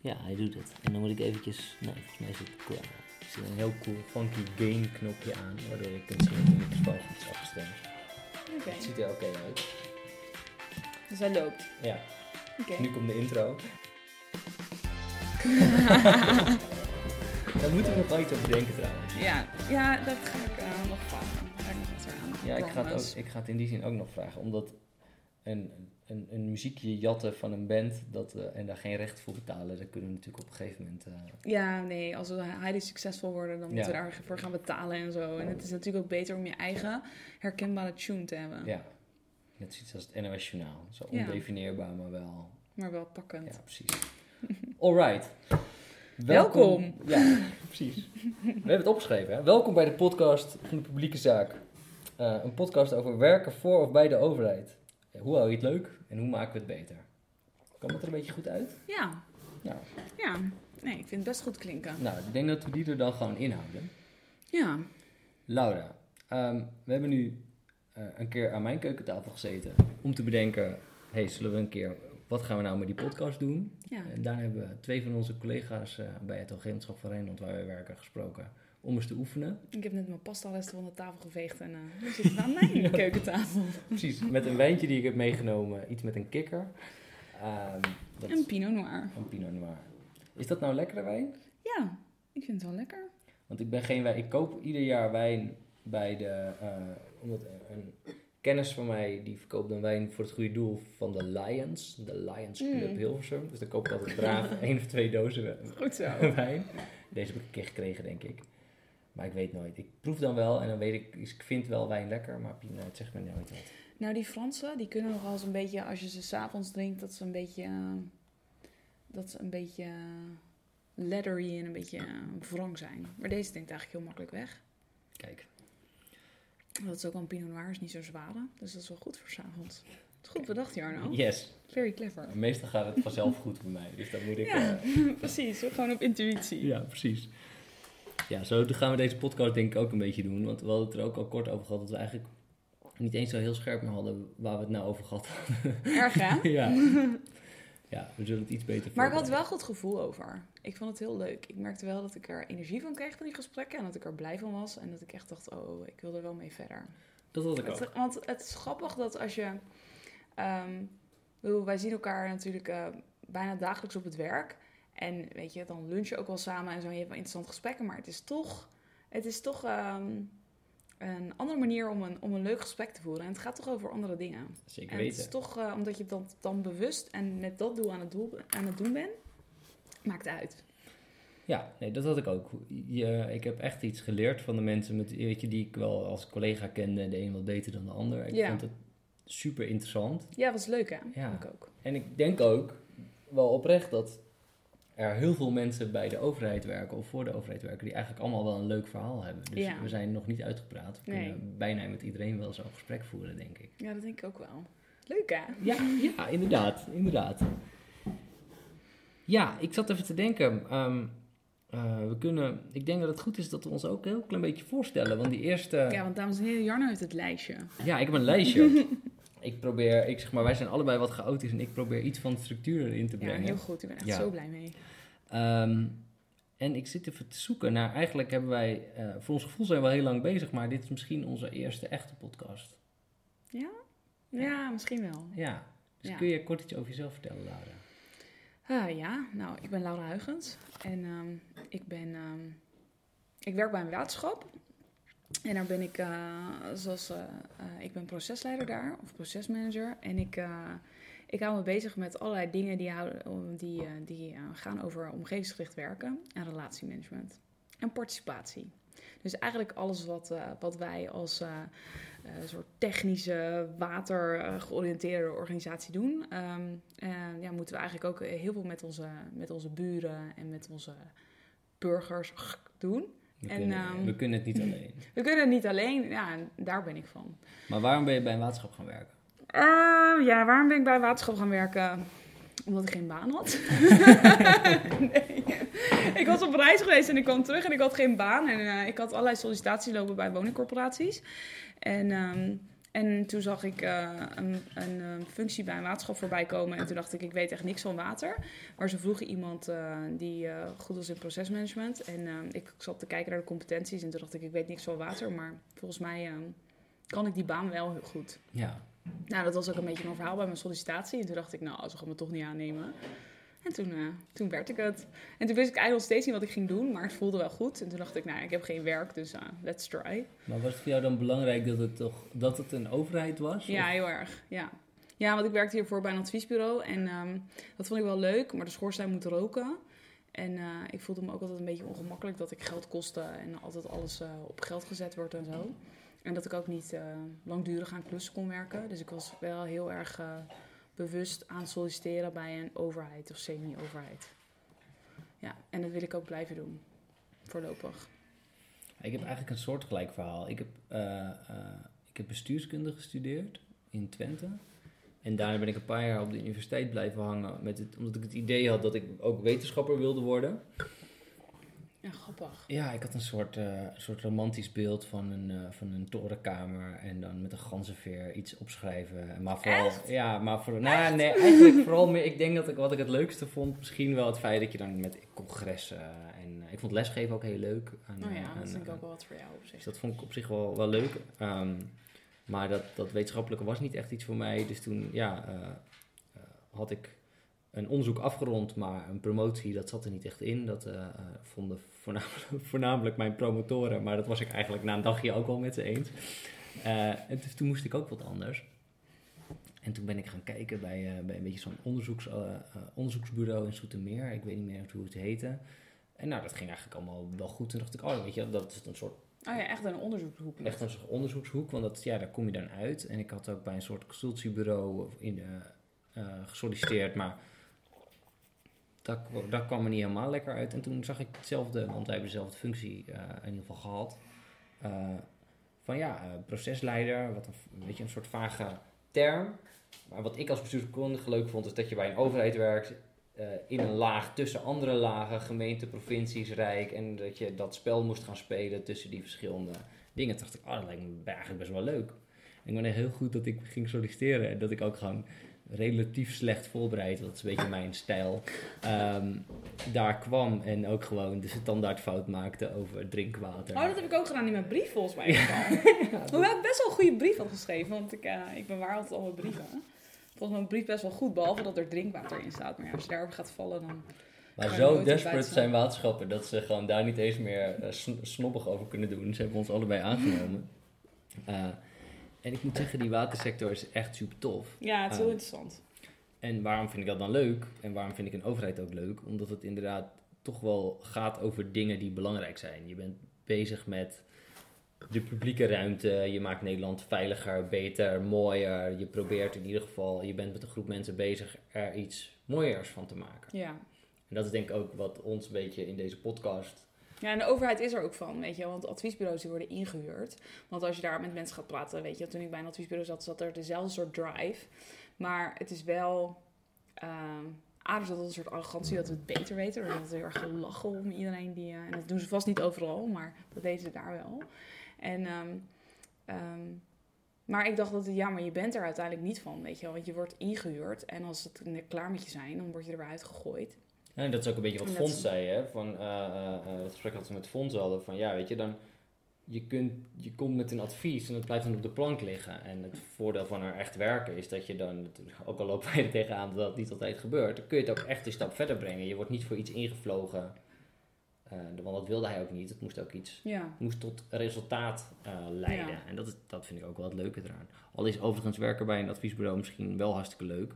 Ja, hij doet het. En dan moet ik eventjes... Nee, volgens mij is het. Er zit een heel cool funky gain knopje aan, waardoor je kunt zien dat de microfoon goed is afgestemd. Oké, Het ziet er oké uit. dus hij loopt. Ja, Oké. nu komt de intro. Daar moeten we nog iets over denken trouwens. Ja, ja, dat ga ik eh, nog vragen. Ga ik nog wat eraan. Ja, ik ga, het ook, ik ga het in die zin ook nog vragen. Omdat een, een, een muziekje jatten van een band dat, eh, en daar geen recht voor betalen, daar kunnen we natuurlijk op een gegeven moment... eh, Ja, nee, als we highly succesvol worden, dan moeten we daarvoor gaan betalen en zo. En het is natuurlijk ook beter om je eigen herkenbare tune te hebben. ja, net zoiets als het NOS Journaal. Zo ondefinieerbaar, maar wel... Maar wel pakkend. Ja, precies. Alright. Welkom. Ja, precies. We hebben het opgeschreven. Hè? Welkom bij de podcast van de publieke zaak. Eh, een podcast over werken voor of bij de overheid. Hoe hou je het leuk en hoe maken we het beter? Kwam het er een beetje goed uit? Ja, Ja. ja. Nee, ik vind het best goed klinken. Nou, ik denk dat we die er dan gewoon inhouden. Ja, Laura, ehm, we hebben nu eh, een keer aan mijn keukentafel gezeten om te bedenken: hey, zullen we een keer, wat gaan we nou met die podcast doen? ja. En daar hebben we twee van onze collega's eh, bij het agentschap van Rijnland, waar wij werken, gesproken om eens te oefenen. Ik heb net mijn pastaresten van de tafel geveegd en eh nu zit het aan mijn keukentafel. Precies, met een wijntje die ik heb meegenomen, iets met een kikker. Ehm, dat Een Pinot Noir. een Pinot Noir. Is dat nou lekkere wijn? Ja, ik vind het wel lekker. Want ik ben geen wijn. Ik koop ieder jaar wijn bij de. eh, omdat een kennis van mij die verkoopt een wijn voor het goede doel van de Lions. De Lions Club Mm. Hilversum. Dus dan koop ik altijd braaf één of twee dozen Goed zo. wijn. Deze heb ik een keer gekregen, denk ik. Maar ik weet nooit. Ik proef dan wel en dan weet ik, ik vind wel wijn lekker, maar Pinot het zegt me nooit wat. Nou, die Fransen, die kunnen nog wel eens een beetje, als je ze s'avonds drinkt, dat ze een beetje, eh, dat ze een beetje eh, leathery en een beetje uh, wrang zijn. Maar deze denkt eigenlijk heel makkelijk weg. Kijk, Dat is ook al een Pinot Noir, is niet zo zwaar. Dus dat is wel goed voor s'avonds. Goed bedacht, Jarno. yes. Very clever. Meestal gaat het vanzelf goed bij mij, dus dan moet ik... Ja. eh, Precies, gewoon op intuïtie. Ja, precies. Ja, zo gaan we deze podcast denk ik ook een beetje doen. Want we hadden het er ook al kort over gehad dat we eigenlijk niet eens zo heel scherp meer hadden waar we het nou over gehad hadden. Erg, hè? ja. ja, we zullen het iets beter Maar ik had wel goed gevoel over. Ik vond het heel leuk. Ik merkte wel dat ik er energie van kreeg van die gesprekken. En dat ik er blij van was. En dat ik echt dacht, oh, ik wil er wel mee verder. Dat had ik ook. Want het is grappig dat als je... bedoel, wij zien elkaar natuurlijk eh, bijna dagelijks op het werk. En weet je, dan lunch je ook wel samen en zo. Je hebt wel interessante gesprekken. Maar het is toch, het is toch ehm, een andere manier om een, om een leuk gesprek te voeren. En het gaat toch over andere dingen. Zeker En het weten. is toch, eh, omdat je dat dan bewust en met dat doel aan het, doel, aan het doen bent, maakt uit. Ja, nee, dat had ik ook. Je, ik heb echt iets geleerd van de mensen met, weet je, die ik wel als collega kende. De een wat beter dan de ander. Ik Ja. vond het super interessant. Ja, was leuk hè? Ja. Ik ook. En ik denk ook wel oprecht dat er heel veel mensen bij de overheid werken of voor de overheid werken die eigenlijk allemaal wel een leuk verhaal hebben. Dus Ja. we zijn nog niet uitgepraat. We Nee. kunnen bijna met iedereen wel zo'n gesprek voeren, denk ik. Ja, dat denk ik ook wel. Leuk hè? Ja, ja inderdaad, inderdaad. Ja, ik zat even te denken. ehm, eh, we kunnen, ik denk dat het goed is dat we ons ook een heel klein beetje voorstellen. Want die eerste... Ja, want dames en heren, Jarno heeft het lijstje. Ja, ik heb een lijstje. ik probeer, ik zeg maar, wij zijn allebei wat chaotisch en ik probeer iets van structuur erin te Ja, brengen. heel goed. Ik ben echt Ja. zo blij mee. Ehm, en ik zit even te zoeken naar, eigenlijk hebben wij, eh, voor ons gevoel zijn we al heel lang bezig, maar dit is misschien onze eerste echte podcast. Ja, misschien wel. Ja, dus Ja. kun je kort iets over jezelf vertellen, Laura? Ah, ja, nou, ik ben Laura Huygens. En ehm, ik ben... ehm, ik werk bij een waterschap. En daar ben ik, eh, zoals... eh, eh, ik ben procesleider daar, of procesmanager. En ik, ik hou me bezig met allerlei dingen die, houden, die, die gaan over omgevingsgericht werken en relatiemanagement. En participatie. Dus eigenlijk alles wat, wat wij als soort technische, watergeoriënteerde organisatie doen, ehm, eh, ja, moeten we eigenlijk ook heel veel met onze, met onze buren en met onze burgers doen. We, En, kunnen, ehm, we kunnen het niet alleen. We kunnen het niet alleen, ja, daar ben ik van. Maar waarom ben je bij een waterschap gaan werken? Eh, ja, waarom ben ik bij waterschap gaan werken? Omdat ik geen baan had. nee. Ik was op reis geweest en ik kwam terug en ik had geen baan. En eh, ik had allerlei sollicitaties lopen bij woningcorporaties. En, ehm, En toen zag ik eh, een, een eh, functie bij een waterschap voorbij komen. En toen dacht ik, ik weet echt niks van water. Maar ze vroegen iemand eh, die goed was in procesmanagement. En ik zat te kijken naar de competenties. En toen dacht ik, ik weet niks van water. Maar volgens mij kan ik die baan wel heel goed. Ja. Nou, dat was ook een beetje mijn verhaal bij mijn sollicitatie. En toen dacht ik, nou, ze gaan me toch niet aannemen. En toen, eh, toen werd ik het. En toen wist ik eigenlijk nog steeds niet wat ik ging doen, maar het voelde wel goed. En toen dacht ik, nou, ik heb geen werk, dus eh, let's try. Maar was het voor jou dan belangrijk dat het toch dat het een overheid was? Ja, Of- heel erg. Ja. ja, want ik werkte hiervoor bij een adviesbureau. En ehm, dat vond ik wel leuk, maar de schoorsteen moet roken. En eh, ik voelde me ook altijd een beetje ongemakkelijk dat ik geld kostte en altijd alles op geld gezet wordt en zo. En dat ik ook niet langdurig aan klussen kon werken. Dus ik was wel heel erg bewust aan solliciteren bij een overheid of semi-overheid. Ja, en dat wil ik ook blijven doen. Voorlopig. Ik heb eigenlijk een soortgelijk verhaal. Ik heb, eh, eh, ik heb bestuurskunde gestudeerd in Twente. En daarna ben ik een paar jaar op de universiteit blijven hangen. Met het, omdat ik het idee had dat ik ook wetenschapper wilde worden. Ja, grappig. Ja, ik had een soort, een soort romantisch beeld van een, eh, van een torenkamer. En dan met een ganzenveer iets opschrijven. Maar vooral, Echt? Ja, maar voor, nou, nee, eigenlijk vooral meer. Ik denk dat ik wat ik het leukste vond, misschien wel het feit dat je dan met congressen. En eh, ik vond lesgeven ook heel leuk. En, Nou eh, ja, dat vind ik ook wel wat voor jou op zich. dus dat vond ik op zich wel, wel leuk. Ehm, maar dat, dat wetenschappelijke was niet echt iets voor mij. Dus toen ja, had ik een onderzoek afgerond, maar een promotie, dat zat er niet echt in. Dat eh, eh, vonden voornamelijk, voornamelijk mijn promotoren, maar dat was ik eigenlijk na een dagje ook wel met ze eens. Eh, en toen moest ik ook wat anders. En toen ben ik gaan kijken bij, bij een beetje zo'n onderzoeks, onderzoeksbureau in Zoetermeer. Ik weet niet meer hoe het heette. En nou, dat ging eigenlijk allemaal wel goed. Toen dacht ik, oh, weet je, dat is een soort Oh ja, echt een onderzoekshoek. echt een soort onderzoekshoek, want dat, ja, daar kom je dan uit. En ik had ook bij een soort consultiebureau in, gesolliciteerd, maar dat, dat kwam er niet helemaal lekker uit. En toen zag ik hetzelfde, want wij hebben dezelfde functie eh, in ieder geval gehad. eh, van ja, eh, procesleider, wat een, weet je, een soort vage term. Maar wat ik als bestuurskundige leuk vond, is dat je bij een overheid werkt in een laag tussen andere lagen, gemeente, provincies, rijk. En dat je dat spel moest gaan spelen tussen die verschillende dingen. Toen dacht ik, oh, dat lijkt me eigenlijk best wel leuk. En ik ben heel goed dat ik ging solliciteren en dat ik ook gewoon relatief slecht voorbereid, dat is een beetje mijn stijl, ehm, daar kwam en ook gewoon de standaardfout maakte over drinkwater. Oh, dat heb ik ook gedaan in mijn brief volgens mij. Hoewel ik best wel een goede brief had geschreven, want ik, eh, ik bewaar altijd al mijn brieven. Volgens mijn brief best wel goed, behalve dat er drinkwater in staat. Maar ja, als je daarover gaat vallen, dan... Maar zo desperate zijn waterschappen dat ze gewoon daar niet eens meer sn- snobbig over kunnen doen. Ze hebben ons allebei aangenomen. Eh, en ik moet zeggen, die watersector is echt super tof. Ja, het is heel Ah. interessant. En waarom vind ik dat dan leuk? En waarom vind ik een overheid ook leuk? Omdat het inderdaad toch wel gaat over dingen die belangrijk zijn. Je bent bezig met de publieke ruimte. Je maakt Nederland veiliger, beter, mooier. Je probeert in ieder geval, je bent met een groep mensen bezig er iets mooiers van te maken. Ja. En dat is denk ik ook wat ons een beetje in deze podcast. Ja, en de overheid is er ook van, weet je want adviesbureaus die worden ingehuurd. Want als je daar met mensen gaat praten, weet je, toen ik bij een adviesbureau zat, zat er dezelfde soort drive. Maar het is wel, ehm A, er zat een soort arrogantie dat we het beter weten. Er wordt heel erg gelachen om iedereen die, eh, en dat doen ze vast niet overal, maar dat deden ze daar wel. En, ehm, ehm, maar ik dacht dat, ja, maar je bent er uiteindelijk niet van, weet je. Want je wordt ingehuurd en als het klaar met je zijn, dan word je er weer uitgegooid. En dat is ook een beetje wat Fons is- zei, hè? Van, eh, eh, eh, het gesprek dat we met Fons hadden. Van ja, weet je, dan, je, kunt, je komt met een advies en dat blijft dan op de plank liggen. En het voordeel van er echt werken is dat je dan, ook al lopen wij er tegenaan dat dat niet altijd gebeurt, dan kun je het ook echt een stap verder brengen. Je wordt niet voor iets ingevlogen, want dat wilde hij ook niet. Het moest ook iets, Ja. het moest tot resultaat leiden. Ja. En dat, is, dat vind ik ook wel het leuke eraan. Al is overigens werken bij een adviesbureau misschien wel hartstikke leuk.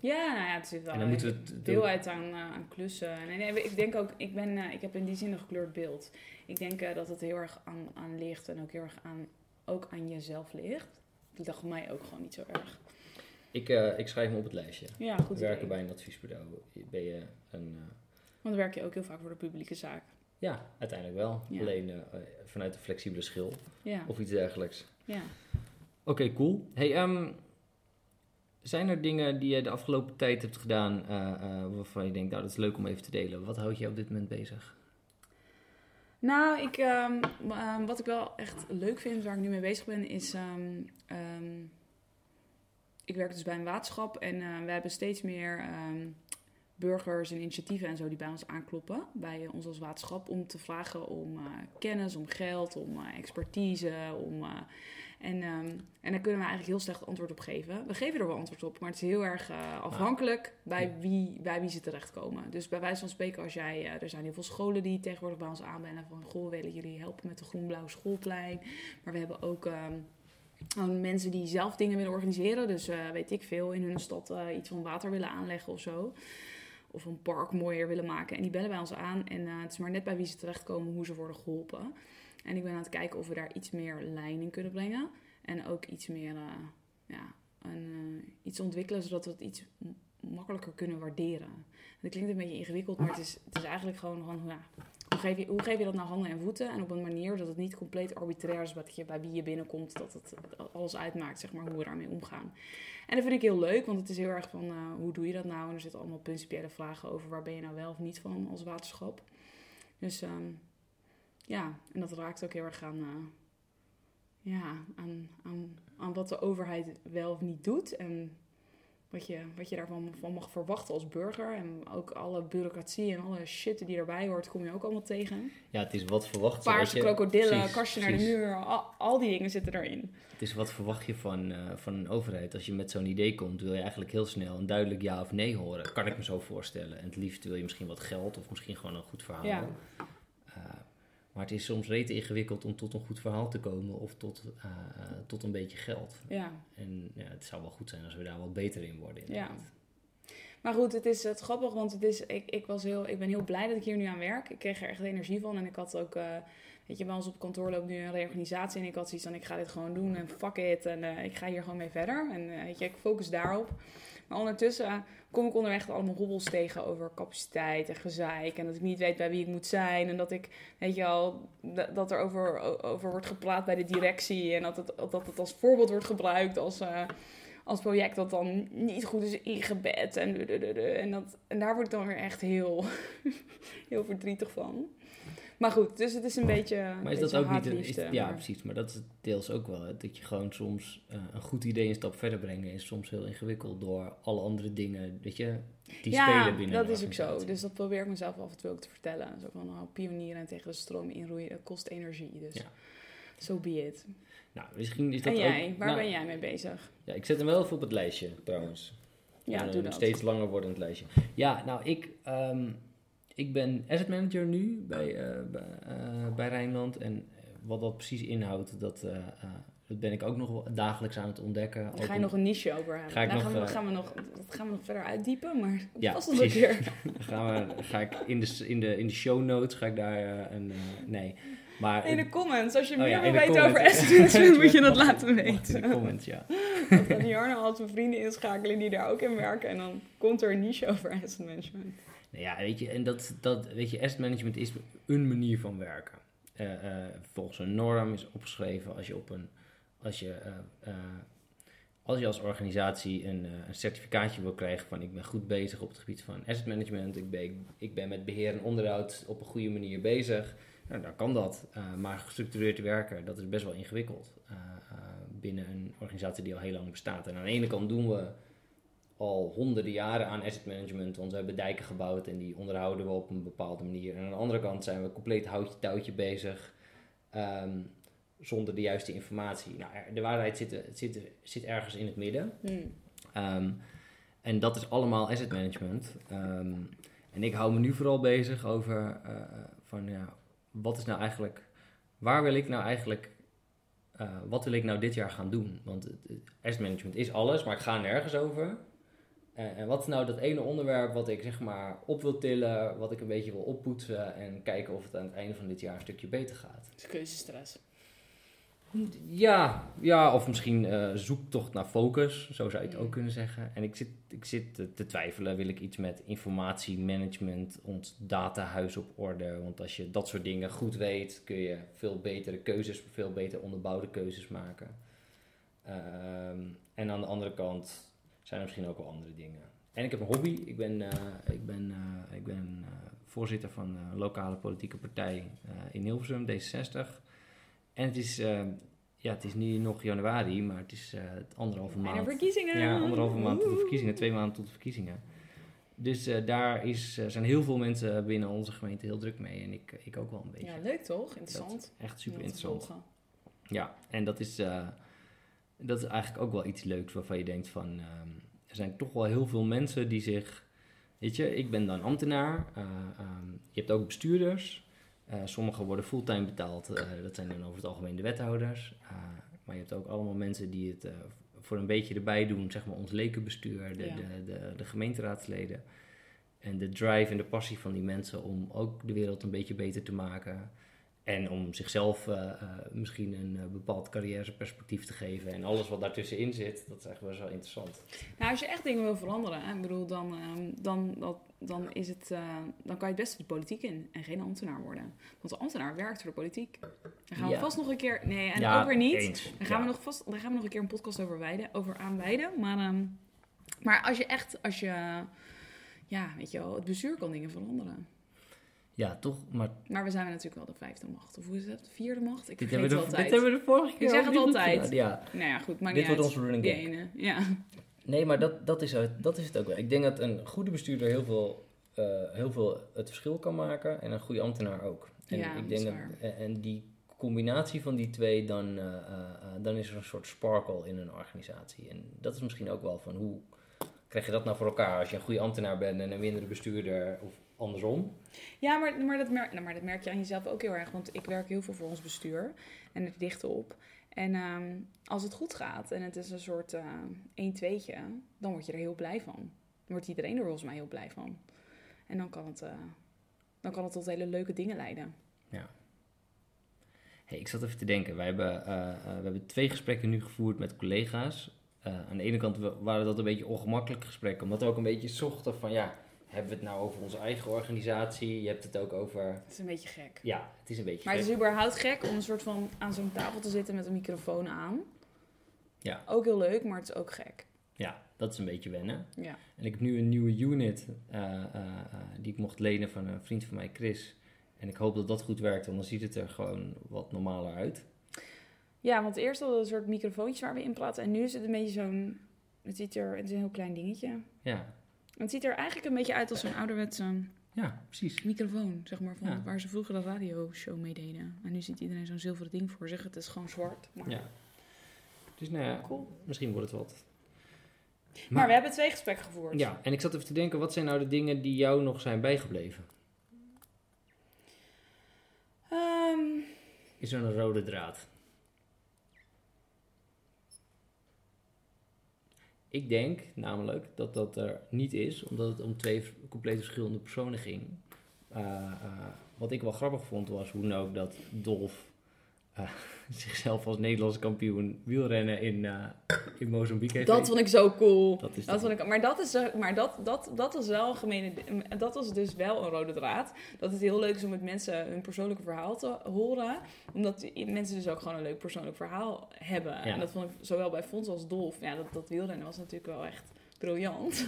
Ja, nou ja, het zit wel en dan moeten we het deel uit aan, eh, aan klussen. En, nee, ik denk ook, ik, ben, eh, ik heb in die zin een gekleurd beeld. Ik denk eh, dat het heel erg aan, aan ligt en ook heel erg aan, ook aan jezelf ligt. Dat lag mij ook gewoon niet zo erg. Ik, eh, ik schrijf me op het lijstje. Ja, goed werken idee. bij een adviesbureau. Ben je een. eh, Want dan werk je ook heel vaak voor de publieke zaak. ja, uiteindelijk wel. Ja. Alleen eh, vanuit een flexibele schil Ja, of iets dergelijks. ja. Oké, cool. Hey, ehm, zijn er dingen die je de afgelopen tijd hebt gedaan eh, eh, waarvan je denkt, nou dat is leuk om even te delen? Wat houdt je op dit moment bezig? Nou, ik, ehm, ehm, wat ik wel echt leuk vind, waar ik nu mee bezig ben, is... ehm, ik werk dus bij een waterschap en eh, we hebben steeds meer burgers en initiatieven en zo die bij ons aankloppen, bij ons als waterschap, om te vragen om eh, kennis, om geld, om eh, expertise, om... eh, en, ehm, en daar kunnen we eigenlijk heel slecht antwoord op geven. We geven er wel antwoord op, maar het is heel erg afhankelijk bij, wie, bij wie ze terechtkomen. Dus bij wijze van spreken, als jij, er zijn heel veel scholen die tegenwoordig bij ons aanbellen van, goh, willen jullie helpen met de groen-blauw schoolplein? Maar we hebben ook ehm, mensen die zelf dingen willen organiseren. Dus weet ik veel, in hun stad iets van water willen aanleggen of zo. Of een park mooier willen maken. En die bellen bij ons aan. En eh, het is maar net bij wie ze terechtkomen hoe ze worden geholpen. En ik ben aan het kijken of we daar iets meer lijn in kunnen brengen. En ook iets meer, eh, ja, een, eh, iets ontwikkelen zodat we het iets makkelijker kunnen waarderen. Dat klinkt een beetje ingewikkeld, maar het is, het is eigenlijk gewoon van, ja, hoe, geef je, hoe geef je dat nou handen en voeten? En op een manier dat het niet compleet arbitrair is bij wie je binnenkomt, dat het alles uitmaakt, zeg maar, hoe we daarmee omgaan. En dat vind ik heel leuk, want het is heel erg van, eh, hoe doe je dat nou? En er zitten allemaal principiële vragen over, waar ben je nou wel of niet van als waterschap? Dus ehm, ja, en dat raakt ook heel erg aan, eh, ja, aan, aan, aan wat de overheid wel of niet doet. En wat je, wat je daarvan van mag verwachten als burger. En ook alle bureaucratie en alle shit die erbij hoort, kom je ook allemaal tegen. Ja, het is wat verwacht je. Paarse krokodillen, Precies, kastje naar de muur, al, al die dingen zitten erin. Het is wat verwacht je van, eh, van een overheid. Als je met zo'n idee komt, wil je eigenlijk heel snel een duidelijk ja of nee horen. Kan ik me zo voorstellen. En het liefst wil je misschien wat geld of misschien gewoon een goed verhaal. Ja. Maar het is soms rete ingewikkeld om tot een goed verhaal te komen of tot, eh, eh, tot een beetje geld. Ja. En ja, het zou wel goed zijn als we daar wat beter in worden. inderdaad. Maar goed, het is het grappig, want het is, ik, ik, was heel, ik ben heel blij dat ik hier nu aan werk. Ik kreeg er echt energie van en ik had ook, eh, weet je, bij ons op kantoor loopt nu een reorganisatie en ik had zoiets van, ik ga dit gewoon doen en fuck it en ik ga hier gewoon mee verder. En weet je, ik focus daarop. Maar ondertussen kom ik onderweg allemaal hobbels tegen over capaciteit en gezeik en dat ik niet weet bij wie ik moet zijn en dat ik, weet je wel, dat, er over, over wordt gepraat bij de directie en dat het, dat het als voorbeeld wordt gebruikt als... eh, als project dat dan niet goed is ingebed. En, en, dat, en daar word ik dan weer echt heel, heel verdrietig van. Maar goed, dus het is een beetje. Maar is dat ook niet... Een, is, ja, precies. Maar dat is deels ook wel. Hè, dat je gewoon soms eh, een goed idee een stap verder brengen... is soms heel ingewikkeld door alle andere dingen, weet je... Die ja, spelen binnen dat de is ook zo. Dus dat probeer ik mezelf af en toe ook te vertellen. Zo van, nou, pionieren en tegen de stroom inroeien dat kost energie. Dus Ja. so be it. Nou, misschien is dat En jij, ook... waar nou, ben jij mee bezig? Ja, ik zet hem wel even op het lijstje, trouwens. Ja, Een, doe een dat. steeds langer wordend lijstje. Ja, nou, ik, ehm, ik ben asset manager nu bij, eh, bij, eh, bij Rijnland. En wat dat precies inhoudt, dat, eh, dat ben ik ook nog dagelijks aan het ontdekken. Daar ga je nog een niche over hebben. Ga ik nog, gaan, we, gaan we nog, dat gaan we nog verder uitdiepen, maar Ja, vast nog een keer. gaan we, ga ik in de, in, de, in de show notes, ga ik daar een... nee, maar... In de comments, als je Oh meer ja, wil weten over asset management, moet je dat laten In de weten. comments, ja. Kan Jarno al zijn vrienden inschakelen die daar ook in werken. En dan komt er een niche over asset management. Nou ja, weet je, en dat, dat, weet je, asset management is een manier van werken. Eh, eh, volgens een norm is opgeschreven als je op een, als je, eh, als je als organisatie een, een certificaatje wil krijgen van ik ben goed bezig op het gebied van asset management, ik ben, ik ben met beheer en onderhoud op een goede manier bezig, nou, dan kan dat. Maar gestructureerd werken, dat is best wel ingewikkeld binnen een organisatie die al heel lang bestaat. En aan de ene kant doen we al honderden jaren aan asset management, want we hebben dijken gebouwd en die onderhouden we op een bepaalde manier. En aan de andere kant zijn we compleet houtje-touwtje bezig ehm, zonder de juiste informatie. Nou, de waarheid zit, zit, zit ergens in het midden. Hmm. Ehm, en dat is allemaal asset management. Ehm, en ik hou me nu vooral bezig over eh, van ja, wat is nou eigenlijk, waar wil ik nou eigenlijk, eh, wat wil ik nou dit jaar gaan doen? Want het, het asset management is alles, maar ik ga nergens over. Eh, en wat is nou dat ene onderwerp wat ik zeg maar op wil tillen, wat ik een beetje wil oppoetsen en kijken of het aan het einde van dit jaar een stukje beter gaat? Is keuzestress. Ja, ja of misschien eh, zoektocht naar focus, zo zou je het ook kunnen zeggen. En ik zit, ik zit te, te twijfelen, wil ik iets met informatiemanagement, ons datahuis op orde? Want als je dat soort dingen goed weet, kun je veel betere keuzes, veel beter onderbouwde keuzes maken. Ehm, en aan de andere kant zijn er misschien ook wel andere dingen. En ik heb een hobby. Ik ben, eh, ik ben, eh, ik ben eh, voorzitter van een lokale politieke partij in Hilversum, D66. En het is, ja, het is niet nog januari, maar het is anderhalve maand. verkiezingen. Ja, anderhalve maand tot de verkiezingen, twee maanden tot de verkiezingen. Dus daar is, zijn heel veel mensen binnen onze gemeente heel druk mee. En ik, ik ook wel een beetje. Ja, leuk toch? Interessant. Echt super interessant. Ja, en dat is, dat is eigenlijk ook wel iets leuks waarvan je denkt van... ehm, er zijn toch wel heel veel mensen die zich... Weet je, ik ben dan ambtenaar. eh, ehm, je hebt ook bestuurders. Eh, sommigen worden fulltime betaald. eh, dat zijn dan over het algemeen de wethouders. Maar je hebt ook allemaal mensen die het voor een beetje erbij doen. Zeg maar ons lekenbestuur, de, Ja. de, de, de gemeenteraadsleden. En de drive en de passie van die mensen om ook de wereld een beetje beter te maken. En om zichzelf eh, eh, misschien een eh, bepaald carrièreperspectief te geven. En alles wat daartussenin zit, dat is echt best wel interessant. Nou, als je echt dingen wil veranderen, hè, ik bedoel, dan, ehm, dan, dat, dan, is het, dan kan je het beste de politiek in en geen ambtenaar worden. Want de ambtenaar werkt voor de politiek. Daar gaan we Ja. vast nog een keer... Nee, en Ja, ook weer niet. eens. Daar gaan, Ja. we nog vast, daar gaan we nog een keer een podcast over, wijden, over aanwijden. Maar, ehm, maar als je echt, als je, ja, weet je wel, het bestuur kan dingen veranderen. Ja, toch? Maar Maar we zijn natuurlijk wel de vijfde macht. Of hoe is het? De vierde macht? Ik dit vergeet het altijd. dit hebben we de vorige keer Ik zeg het altijd. Ja. Nou ja, goed, maar Dit wordt onze running ene, ja. Nee, maar dat, dat, is, het, dat is het ook wel. Ik denk dat een goede bestuurder heel veel, eh, heel veel het verschil kan maken en een goede ambtenaar ook. En Ja, ik denk en- en die combinatie van die twee, dan, eh, eh, dan is er een soort sparkle in een organisatie. En dat is misschien ook wel van hoe krijg je dat nou voor elkaar als je een goede ambtenaar bent en een mindere bestuurder of andersom. Ja, maar, maar, dat merk, nou, maar dat merk je aan jezelf ook heel erg. Want ik werk heel veel voor ons bestuur. En het dichten op. En ehm, als het goed gaat en het is een soort eh 1-2'tje, dan word je er heel blij van. Dan wordt iedereen er volgens mij heel blij van. En dan kan het, eh, dan kan het tot hele leuke dingen leiden. Hey, ik zat even te denken. Wij hebben, eh, eh, we hebben twee gesprekken nu gevoerd met collega's. Aan de ene kant wa- waren dat een beetje ongemakkelijke gesprekken, omdat we ook een beetje zochten van ja, hebben we het nou over onze eigen organisatie? Je hebt het ook over. Het is een beetje gek. Ja, het is een beetje. Maar het gek. is überhaupt gek om een soort van aan zo'n tafel te zitten met een microfoon aan. Ja. Ook heel leuk, maar het is ook gek. Ja, dat is een beetje wennen. Ja. En ik heb nu een nieuwe unit eh, eh, eh, die ik mocht lenen van een vriend van mij, Chris. En ik hoop dat dat goed werkt, want dan ziet het er gewoon wat normaler uit. Ja, want eerst hadden we een soort microfoontjes waar we in praten. En nu is het een beetje zo'n... Het, ziet er, het is een heel klein dingetje. Ja, Het ziet er eigenlijk een beetje uit als zo'n ouderwetse ja precies. microfoon, zeg maar, van Ja. waar ze vroeger de radioshow mee deden. En nu ziet iedereen zo'n zilveren ding voor zich. Het is gewoon zwart. Maar, Ja. Dus nou ja, Cool. misschien wordt het wat. maar we hebben twee gesprekken gevoerd. Ja, en ik zat even te denken, wat zijn nou de dingen die jou nog zijn bijgebleven? Ehm, Is er een rode draad? Ik denk namelijk dat dat er niet is, omdat het om twee compleet verschillende personen ging. Eh, eh, wat ik wel grappig vond was hoe nou dat Dolf eh, zichzelf als Nederlandse kampioen wielrennen in, eh, in Mozambique heeft. dat vond ik zo cool. Dat is Dat vond ik, maar dat is, eh, maar dat, dat, dat is wel een gemene, dat was dus wel een rode draad. Dat het heel leuk is om met mensen hun persoonlijke verhaal te horen. Omdat mensen dus ook gewoon een leuk persoonlijk verhaal hebben. En dat vond ik zowel bij Fons als Dolf. Ja, dat, dat wielrennen was natuurlijk wel echt briljant.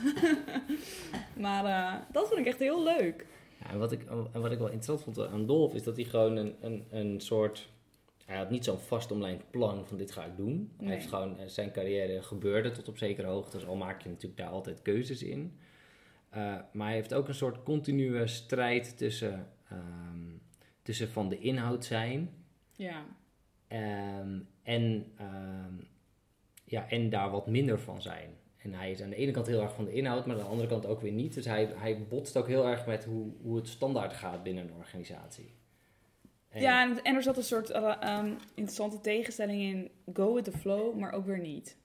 maar dat vond ik echt heel leuk. Ja, en wat ik, en wat ik wel interessant vond aan Dolf is dat hij gewoon een, een, een soort. Hij had niet zo'n vastomlijnd plan van dit ga ik doen. Hij heeft gewoon eh, zijn carrière gebeurde tot op zekere hoogte. Dus al maak je natuurlijk daar altijd keuzes in. Eh, maar hij heeft ook een soort continue strijd tussen, ehm, tussen van de inhoud zijn Ja, ehm, en, ehm, ja, en daar wat minder van zijn. En hij is aan de ene kant heel erg van de inhoud, maar aan de andere kant ook weer niet. Dus hij, hij botst ook heel erg met hoe, hoe het standaard gaat binnen een organisatie. En- ja en, en er zat een soort eh, ehm, interessante tegenstelling in. Go with the flow, maar ook weer niet.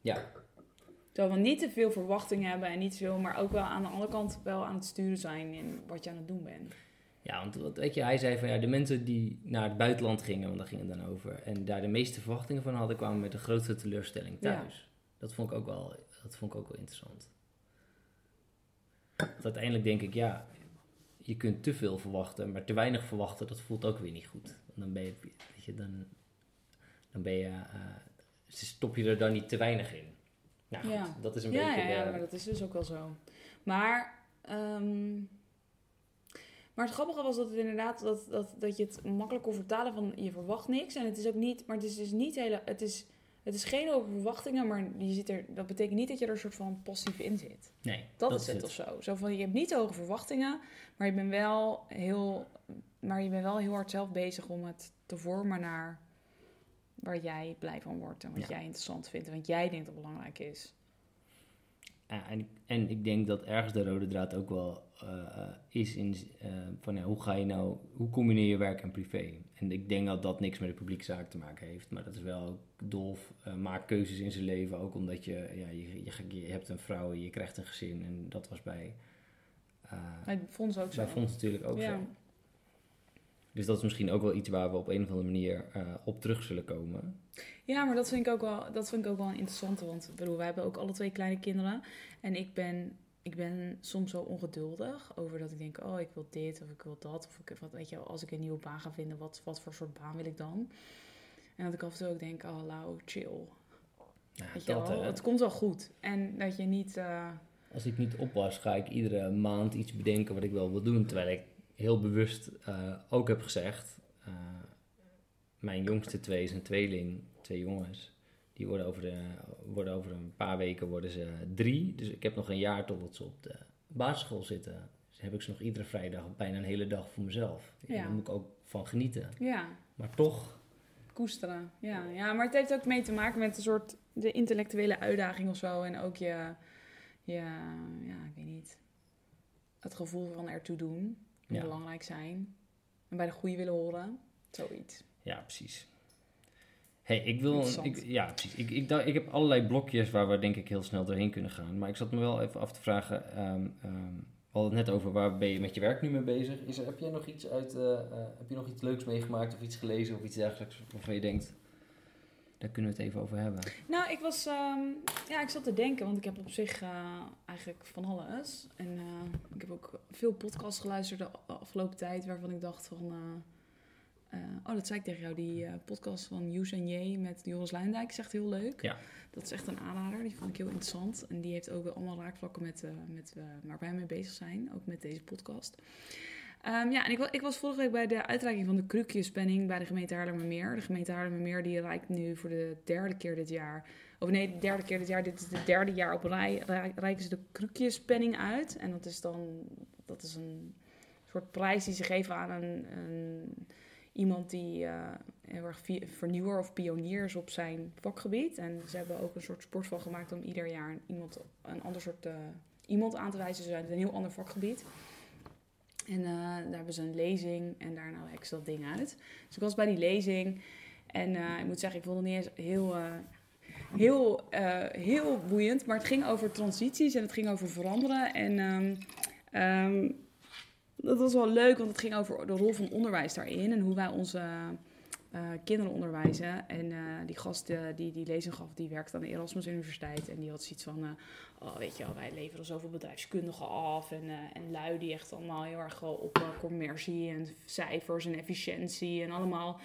Ja, Dat we niet te veel verwachting hebben en niet te veel, maar ook wel aan de andere kant wel aan het sturen zijn in wat je aan het doen bent. ja, want wat, weet je, hij zei van ja, de mensen die naar het buitenland gingen, want daar ging het dan over, en daar de meeste verwachtingen van hadden, kwamen met de grootste teleurstelling Ja. thuis. Dat, vond ik ook wel, dat vond ik ook wel interessant. Want uiteindelijk denk ik, ja, je kunt te veel verwachten, maar te weinig verwachten, dat voelt ook weer niet goed. Dan ben je, weet je, dan, dan ben je, eh, stop je er dan niet te weinig in. Nou goed, Ja. dat is een Ja, beetje ja, ja, maar dat is dus ook wel zo. Maar, ehm, Maar het grappige was dat het inderdaad dat, dat, dat je het makkelijk kon vertalen van je verwacht niks. En het is ook niet, maar het is dus niet hele. Het is, het is geen over verwachtingen, maar je zit er, dat betekent niet dat je er een soort van passief in zit. Nee, Dat, is het, of zo. Zo van je hebt niet hoge verwachtingen, maar je bent wel heel, maar je bent wel heel hard zelf bezig om het te vormen naar waar jij blij van wordt en wat Ja. jij interessant vindt en wat jij denkt dat belangrijk is. En, ik- en ik denk dat ergens de rode draad ook wel eh, is in eh, van ja, hoe ga je nou, hoe combineer je werk en privé? En ik denk dat dat niks met de publieke zaak te maken heeft, maar dat is wel Dolf eh, maakt keuzes in zijn leven, ook omdat je, ja, je, je, hebt een vrouw, je krijgt een gezin en dat was bij, Hij vond ze ook zo. bij Fons natuurlijk ook ja. zo. Dus dat is misschien ook wel iets waar we op een of andere manier op terug zullen komen. Ja, maar dat vind ik ook wel, dat vind ik ook wel een interessante. Want bedoel, wij hebben ook alle twee kleine kinderen. En ik ben, ik ben soms zo ongeduldig over dat ik denk, oh, ik wil dit of ik wil dat. Of ik, wat, weet je, wel, als ik een nieuwe baan ga vinden, wat, wat voor soort baan wil ik dan? En dat ik af en toe ook denk, oh, Lau, chill. Weet je dat, wel, het komt wel goed. En dat je niet... eh, Als ik niet oppas, ga ik iedere maand iets bedenken wat ik wel wil doen. Terwijl ik heel bewust eh, ook heb gezegd: eh, mijn jongste twee is een tweeling, twee jongens. Die worden over, de, worden over een paar weken worden ze drie. Dus ik heb nog een jaar totdat ze op de basisschool zitten. Dus heb ik ze nog iedere vrijdag bijna een hele dag voor mezelf. En. Daar moet ik ook van genieten. ja, Maar toch, koesteren. Ja, ja, maar het heeft ook mee te maken met een soort de intellectuele uitdaging of zo. En ook je, je ja, ik weet niet, het gevoel van ertoe doen. En Ja. belangrijk zijn. En bij de goede willen horen. Zoiets. Ja, precies. Hey, ik wil. Ik, ja, precies. Ik, ik, ik heb allerlei blokjes waar we denk ik heel snel doorheen kunnen gaan. Maar ik zat me wel even af te vragen. ehm, we hadden het net over waar ben je met je werk nu mee bezig. Is er, heb jij nog iets uit. eh, eh, heb je nog iets leuks meegemaakt of iets gelezen of iets dergelijks waarvan je denkt. Daar kunnen we het even over hebben. Nou, ik was, ehm, ja, ik zat te denken, want ik heb op zich eh, eigenlijk van alles. En ik heb ook veel podcasts geluisterd de afgelopen tijd, waarvan ik dacht van, eh, oh, dat zei ik tegen jou, die eh, podcast van Joes en J met Joris Luindijk is echt heel leuk. Ja. Dat is echt een aanrader, die vond ik heel interessant. En die heeft ook wel allemaal raakvlakken met, eh, met waar wij mee bezig zijn, ook met deze podcast. Ehm, ja, en ik, ik was vorige week bij de uitreiking van de krukjespenning bij de gemeente Haarlemmermeer. De gemeente Haarlemmermeer die reikt nu voor de derde keer dit jaar... Of nee, de derde keer dit jaar. Dit is het derde jaar op rij. rij- Reiken ze de krukjespenning uit. En dat is dan... Dat is een soort prijs die ze geven aan een... een iemand die eh, heel erg vernieuwer of pionier is op zijn vakgebied. En ze hebben ook een soort sport gemaakt om ieder jaar iemand, een ander soort eh, iemand aan te wijzen. Ze zijn een heel ander vakgebied. En eh, daar hebben ze een lezing en daarna werken ze dat ding uit. Dus ik was bij die lezing en ik moet zeggen, ik vond het niet eens heel, heel, heel boeiend. Maar het ging over transities en het ging over veranderen. En ehm, ehm, dat was wel leuk, want het ging over de rol van onderwijs daarin en hoe wij onze eh, kinderen onderwijzen. En eh, die gast eh, die die lezing gaf, die werkt aan de Erasmus Universiteit. En die had zoiets van, eh, oh weet je wel, wij leveren zoveel bedrijfskundigen af. En, eh, en lui die echt allemaal heel erg op eh, commercie en cijfers en efficiëntie en allemaal.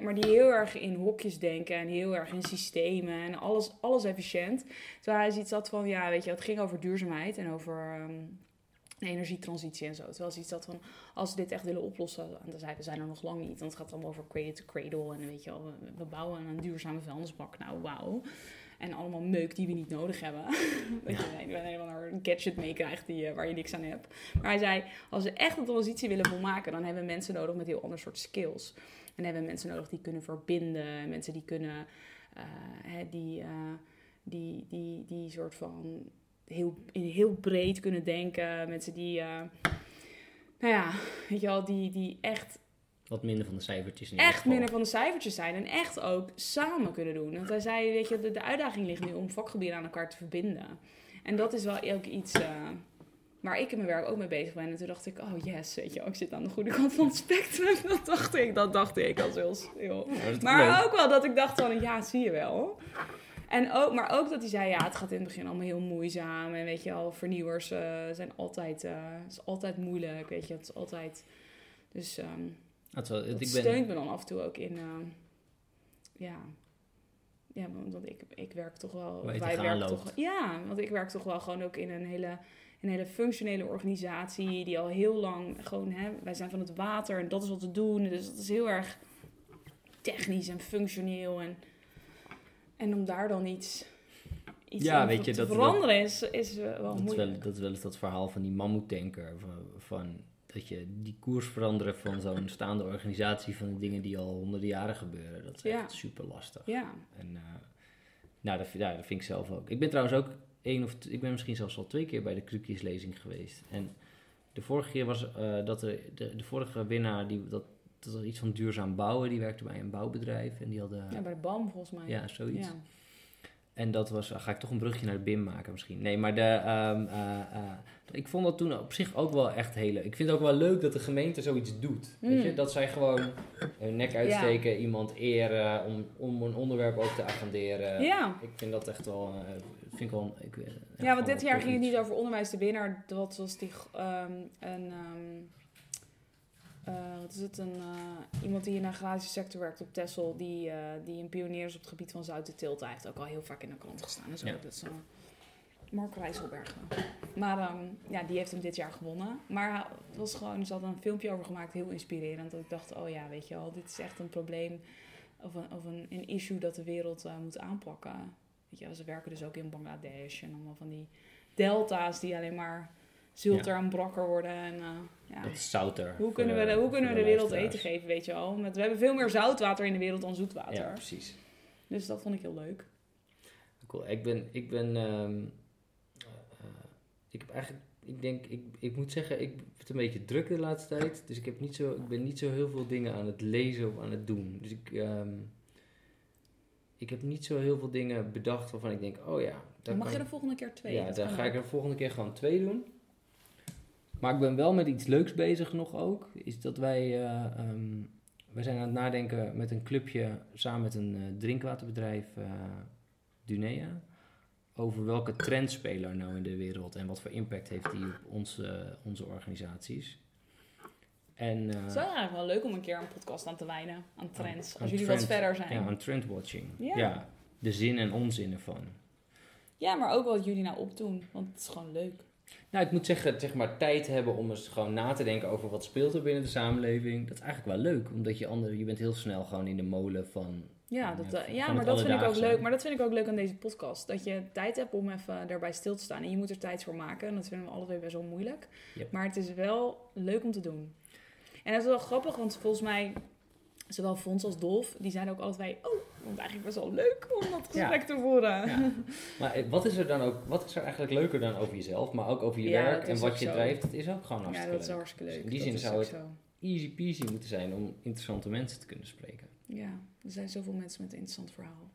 Maar die heel erg in hokjes denken en heel erg in systemen en alles, alles efficiënt. Terwijl hij zoiets had van, ja weet je, het ging over duurzaamheid en over... ehm, energietransitie en zo. Terwijl ze iets had van, als ze dit echt willen oplossen, en dan zeiden zijn er nog lang niet. Want het gaat allemaal over cradle to cradle. En weet je wel, we, we bouwen een duurzame vuilnisbak. Nou, wauw. En allemaal meuk die we niet nodig hebben. dat je nee, helemaal naar een gadget meekrijgt die, eh, waar je niks aan hebt. Maar hij zei, als we echt een transitie willen volmaken, dan hebben we mensen nodig met heel ander soort skills. En hebben we mensen nodig die kunnen verbinden. Mensen die kunnen, eh, hè, die, eh, die, die, die soort van heel, heel breed kunnen denken. Mensen die, eh, nou ja, weet je wel, die, die echt, Wat minder van de cijfertjes in ieder echt geval. minder van de cijfertjes zijn. En echt ook samen kunnen doen. Want hij zei, weet je, de, de uitdaging ligt nu om vakgebieden aan elkaar te verbinden. En dat is wel ook iets eh, waar ik in mijn werk ook mee bezig ben. En toen dacht ik, oh yes, weet je ik zit aan de goede kant van het spectrum. Dat dacht ik, dat dacht ik als heel... Ja, maar ook wel dat ik dacht van, ja, zie je wel. En ook, maar ook dat hij zei, ja, het gaat in het begin allemaal heel moeizaam. En weet je al, vernieuwers eh, zijn altijd, eh, is altijd moeilijk, weet je. Het is altijd... Dus ehm, Dat is wel- dat ik ben, steunt me dan af en toe ook in... ehm, ja, ja, want ik, ik werk toch wel... Wij werken toch, ja, want ik werk toch wel gewoon ook in een hele een hele functionele organisatie die al heel lang gewoon, hè, wij zijn van het water en dat is wat we doen. Dus dat is heel erg technisch en functioneel. En, en om daar dan iets, iets Ja, in weet je, te dat- veranderen is, is eh, wel Dat is, moeilijk. wel, dat is wel eens dat verhaal van die mammoetanker. Van, van dat je die koers veranderen van zo'n staande organisatie van de dingen die al honderden jaren gebeuren. Dat is Ja. echt super lastig. Ja, En eh, nou, dat, vind- ja, dat vind ik zelf ook. Ik ben trouwens ook één of ik ben misschien zelfs al twee keer bij de Krukjeslezing geweest. En de vorige keer was eh, dat er, de, de vorige winnaar, die, dat, dat was iets van duurzaam bouwen, die werkte bij een bouwbedrijf. En die hadden, ja, bij de BAM volgens mij. ja, zoiets. Ja. En dat was, ga ik toch een brugje naar de BIM maken misschien. Nee, maar de, ehm, eh, eh, ik vond dat toen op zich ook wel echt hele... Ik vind het ook wel leuk dat de gemeente zoiets doet. Weet je? Mm. Dat zij gewoon hun nek uitsteken, iemand eren, om, om een onderwerp ook te agenderen. Ja. Ik vind dat echt wel... eh, vind ik wel ik, Ja, want dit jaar ging het niet over onderwijs. De winnaar, dat was die, ehm, een, ehm, eh, wat is het, een, eh, iemand die in de agrarische sector werkt op Texel, die, eh, die een pionier is op het gebied van Zuid-Tilt. Hij heeft ook al heel vaak in de krant gestaan en zo. Ja. Dat is, Mark Rijsselbergen. Maar ehm, ja, die heeft hem dit jaar gewonnen. Maar het was gewoon, ze hadden een filmpje over gemaakt, heel inspirerend. Dat ik dacht, oh ja, weet je wel, dit is echt een probleem of een, of een, een issue dat de wereld moet aanpakken. Weet je, ze werken dus ook in Bangladesh en allemaal van die delta's die alleen maar zulter en brakker worden. En, eh, ja. Dat is zouter. Hoe kunnen we de, hoe kunnen we de wereld eten geven, weet je wel? Met, we hebben veel meer zoutwater in de wereld dan zoetwater. Ja, precies. Dus dat vond ik heel leuk. Cool. Ik ben, ik ben, ehm, eh, ik heb eigenlijk, ik denk, ik, ik moet zeggen, ik heb het een beetje druk de laatste tijd. Dus ik heb niet zo, ik ben niet zo heel veel dingen aan het lezen of aan het doen. Dus ik, ehm, ik heb niet zo heel veel dingen bedacht waarvan ik denk, oh ja, Dan mag je de volgende keer twee. ja, dan ga ik er de volgende keer gewoon twee doen. Maar ik ben wel met iets leuks bezig nog ook. Is dat wij, ehm, wij zijn aan het nadenken met een clubje samen met een eh, drinkwaterbedrijf, eh, Dunea. Over welke trends spelen er nou in de wereld en wat voor impact heeft die op onze, onze organisaties. En, Het is wel eigenlijk wel leuk om een keer een podcast aan te wijnen aan trends. Aan als jullie trend- wat verder zijn. ja, Ja. aan trendwatching. Ja. ja, de zin en onzin ervan. maar ook wat jullie nou opdoen. Want het is gewoon leuk. Nou, ik moet zeggen, zeg maar, tijd hebben om eens gewoon na te denken over wat speelt er binnen de samenleving. Dat is eigenlijk wel leuk, omdat je andere, je bent heel snel gewoon in de molen van. Ja, dat, eh, van ja maar dat vind ik ook leuk. Maar dat vind ik ook leuk aan deze podcast. Dat je tijd hebt om even erbij stil te staan. En je moet er tijd voor maken. En dat vinden we alle twee best wel moeilijk. Yep. Maar het is wel leuk om te doen. En dat is wel grappig, want volgens mij, zowel Fons als Dolf, die zeiden ook altijd, oh, ik vond het eigenlijk best wel leuk om dat Ja. gesprek te voeren. Ja. Maar eh, wat is er dan ook, wat is er eigenlijk leuker dan over jezelf, maar ook over je Ja, werk dat en wat je zo. drijft? Het is ook gewoon Ja, hartstikke dat is leuk. hartstikke Dus leuk. in die Dat zin zou het zo. easy peasy moeten zijn om interessante mensen te kunnen spreken. Ja, er zijn zoveel mensen met een interessant verhaal.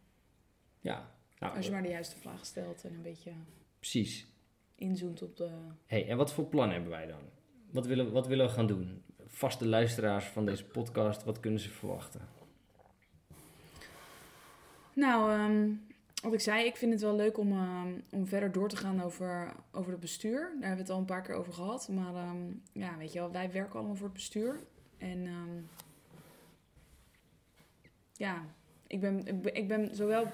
Ja, nou, Als je maar de juiste vraag stelt en een beetje precies. inzoomt op de... hey, en wat voor plan hebben wij dan? Wat willen, wat willen we gaan doen? Vaste luisteraars van deze podcast, wat kunnen ze verwachten? Nou, ehm, wat ik zei, ik vind het wel leuk om, ehm, om verder door te gaan over, over het bestuur. Daar hebben we het al een paar keer over gehad. Maar ehm, ja, weet je wel, wij werken allemaal voor het bestuur. En ja, ik ben, ik ben, zowel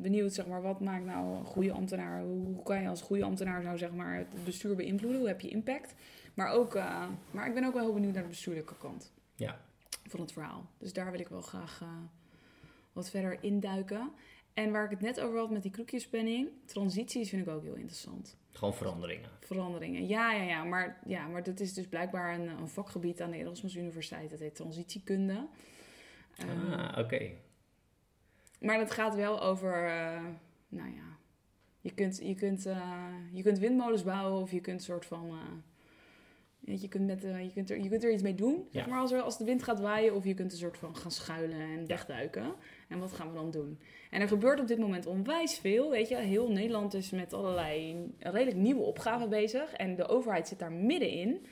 benieuwd, zeg maar, wat maakt nou een goede ambtenaar? Hoe kan je als goede ambtenaar nou, zeg maar, het bestuur beïnvloeden? Hoe heb je impact? Maar, ook, eh, maar ik ben ook wel heel benieuwd naar de bestuurlijke kant Ja. van het verhaal. Dus daar wil ik wel graag eh, wat verder induiken. En waar ik het net over had met die kroekjespenning, transities vind ik ook heel interessant. Gewoon veranderingen. Veranderingen. Ja, ja, ja. Maar, ja, maar dat is dus blijkbaar een, een vakgebied aan de Erasmus Universiteit. Dat heet transitiekunde. Ehm, ah, oké. maar dat gaat wel over, eh, nou ja, je kunt, je, kunt, je kunt windmolens bouwen of je kunt een soort van, weet je, je, kunt met, eh, je, kunt er, je kunt er iets mee doen, Ja. maar, als, er, als de wind gaat waaien. Of je kunt een soort van gaan schuilen en wegduiken. En wat gaan we dan doen? En er gebeurt op dit moment onwijs veel, weet je. Heel Nederland is met allerlei redelijk nieuwe opgaven bezig. En de overheid zit daar middenin.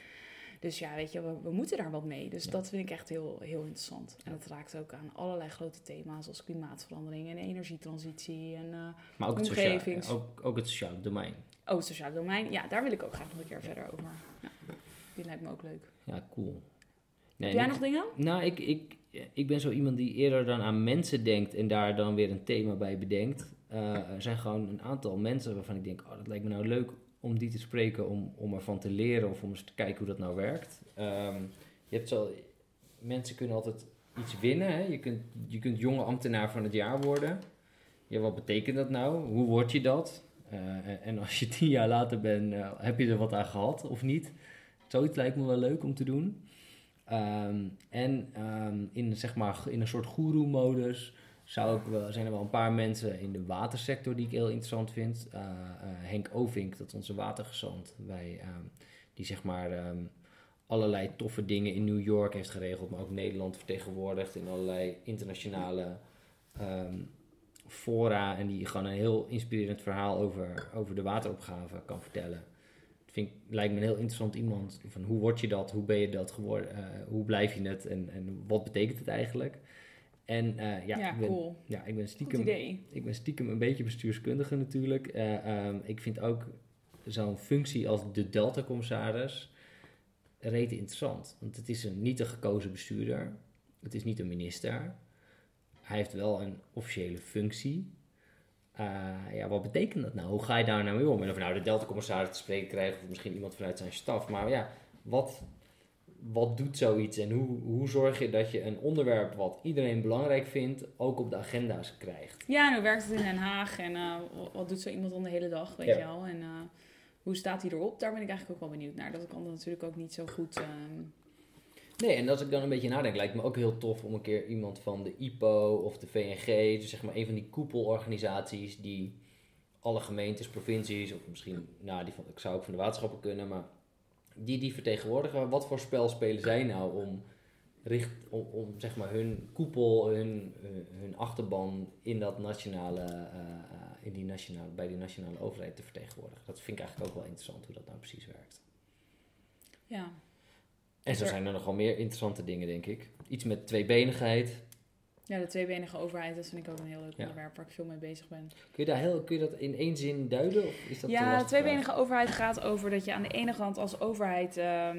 Dus ja, weet je, we, we moeten daar wat mee. Dus Ja. dat vind ik echt heel, heel interessant. En dat raakt ook aan allerlei grote thema's als klimaatverandering en energietransitie en uh, Maar ook het, sociaal, ook, ook het sociale domein. oh, sociaal domein. Ja, daar wil ik ook graag nog een keer verder over. Ja, die lijkt me ook leuk. Ja, cool. Nee, Heb jij nog dingen? Nou, ik, ik, ik ben zo iemand die eerder dan aan mensen denkt en daar dan weer een thema bij bedenkt. Eh, er zijn gewoon een aantal mensen waarvan ik denk, oh, dat lijkt me nou leuk om die te spreken, om, om ervan te leren of om eens te kijken hoe dat nou werkt. Ehm, je hebt zo, mensen kunnen altijd iets winnen. Hè? Je, kunt, je kunt jonge ambtenaar van het jaar worden. Ja, wat betekent dat nou? Hoe word je dat? Eh, en, en als je tien jaar later bent, eh, heb je er wat aan gehad of niet? Zoiets lijkt me wel leuk om te doen. Ehm, en ehm, in, zeg maar, in een soort guru-modus zou ik wel, zijn er wel een paar mensen in de watersector die ik heel interessant vind. Eh, eh, Henk Ovink, dat is onze watergezant, bij, ehm, die zeg maar allerlei toffe dingen in New York heeft geregeld, maar ook Nederland vertegenwoordigt in allerlei internationale fora. En die gewoon een heel inspirerend verhaal over, over de wateropgave kan vertellen. Vind ik, lijkt me een heel interessant iemand. Van hoe word je dat? Hoe ben je dat geworden? Eh, hoe blijf je het? En, en wat betekent het eigenlijk? En eh, ja, Ja, ik ben, cool. ja, ik ben stiekem ik ben stiekem een beetje bestuurskundige natuurlijk. Eh, ehm, ik vind ook zo'n functie als de Delta-commissaris rete interessant. Want het is een niet een gekozen bestuurder. Het is niet een minister. Hij heeft wel een officiële functie. Eh, ja, wat betekent dat nou? Hoe ga je daar nou mee om? En of nou de Delta-commissaris te spreken krijgt of misschien iemand vanuit zijn staf. Maar ja, wat, wat doet zoiets? En hoe, hoe zorg je dat je een onderwerp wat iedereen belangrijk vindt ook op de agenda's krijgt? Ja, en hoe werkt het in Den Haag? En eh, wat- doet zo iemand dan de hele dag, weet Ja. je wel? En eh, hoe staat hij erop? Daar ben ik eigenlijk ook wel benieuwd naar. Dat kan natuurlijk ook niet zo goed... ehm, Nee, en als ik dan een beetje nadenk, lijkt me ook heel tof om een keer iemand van de IPO of de VNG, dus zeg maar een van die koepelorganisaties die alle gemeentes, provincies, of misschien, nou, die van, ik zou ook van de waterschappen kunnen, maar die die vertegenwoordigen, wat voor spel spelen zij nou om, richt, om, zeg maar hun koepel, hun, hun, hun achterban in dat nationale, eh, eh, in die nationale, bij die nationale overheid te vertegenwoordigen. Dat vind ik eigenlijk ook wel interessant hoe dat nou precies werkt. ja. En zo er- zijn er nog wel meer interessante dingen, denk ik. Iets met tweebenigheid. ja, de tweebenige overheid, dat vind ik ook een heel leuk Ja. onderwerp waar ik veel mee bezig ben. Kun je, daar heel, kun je dat in één zin duiden? Of is dat Ja, de tweebenige overheid gaat over dat je aan de ene kant als overheid eh,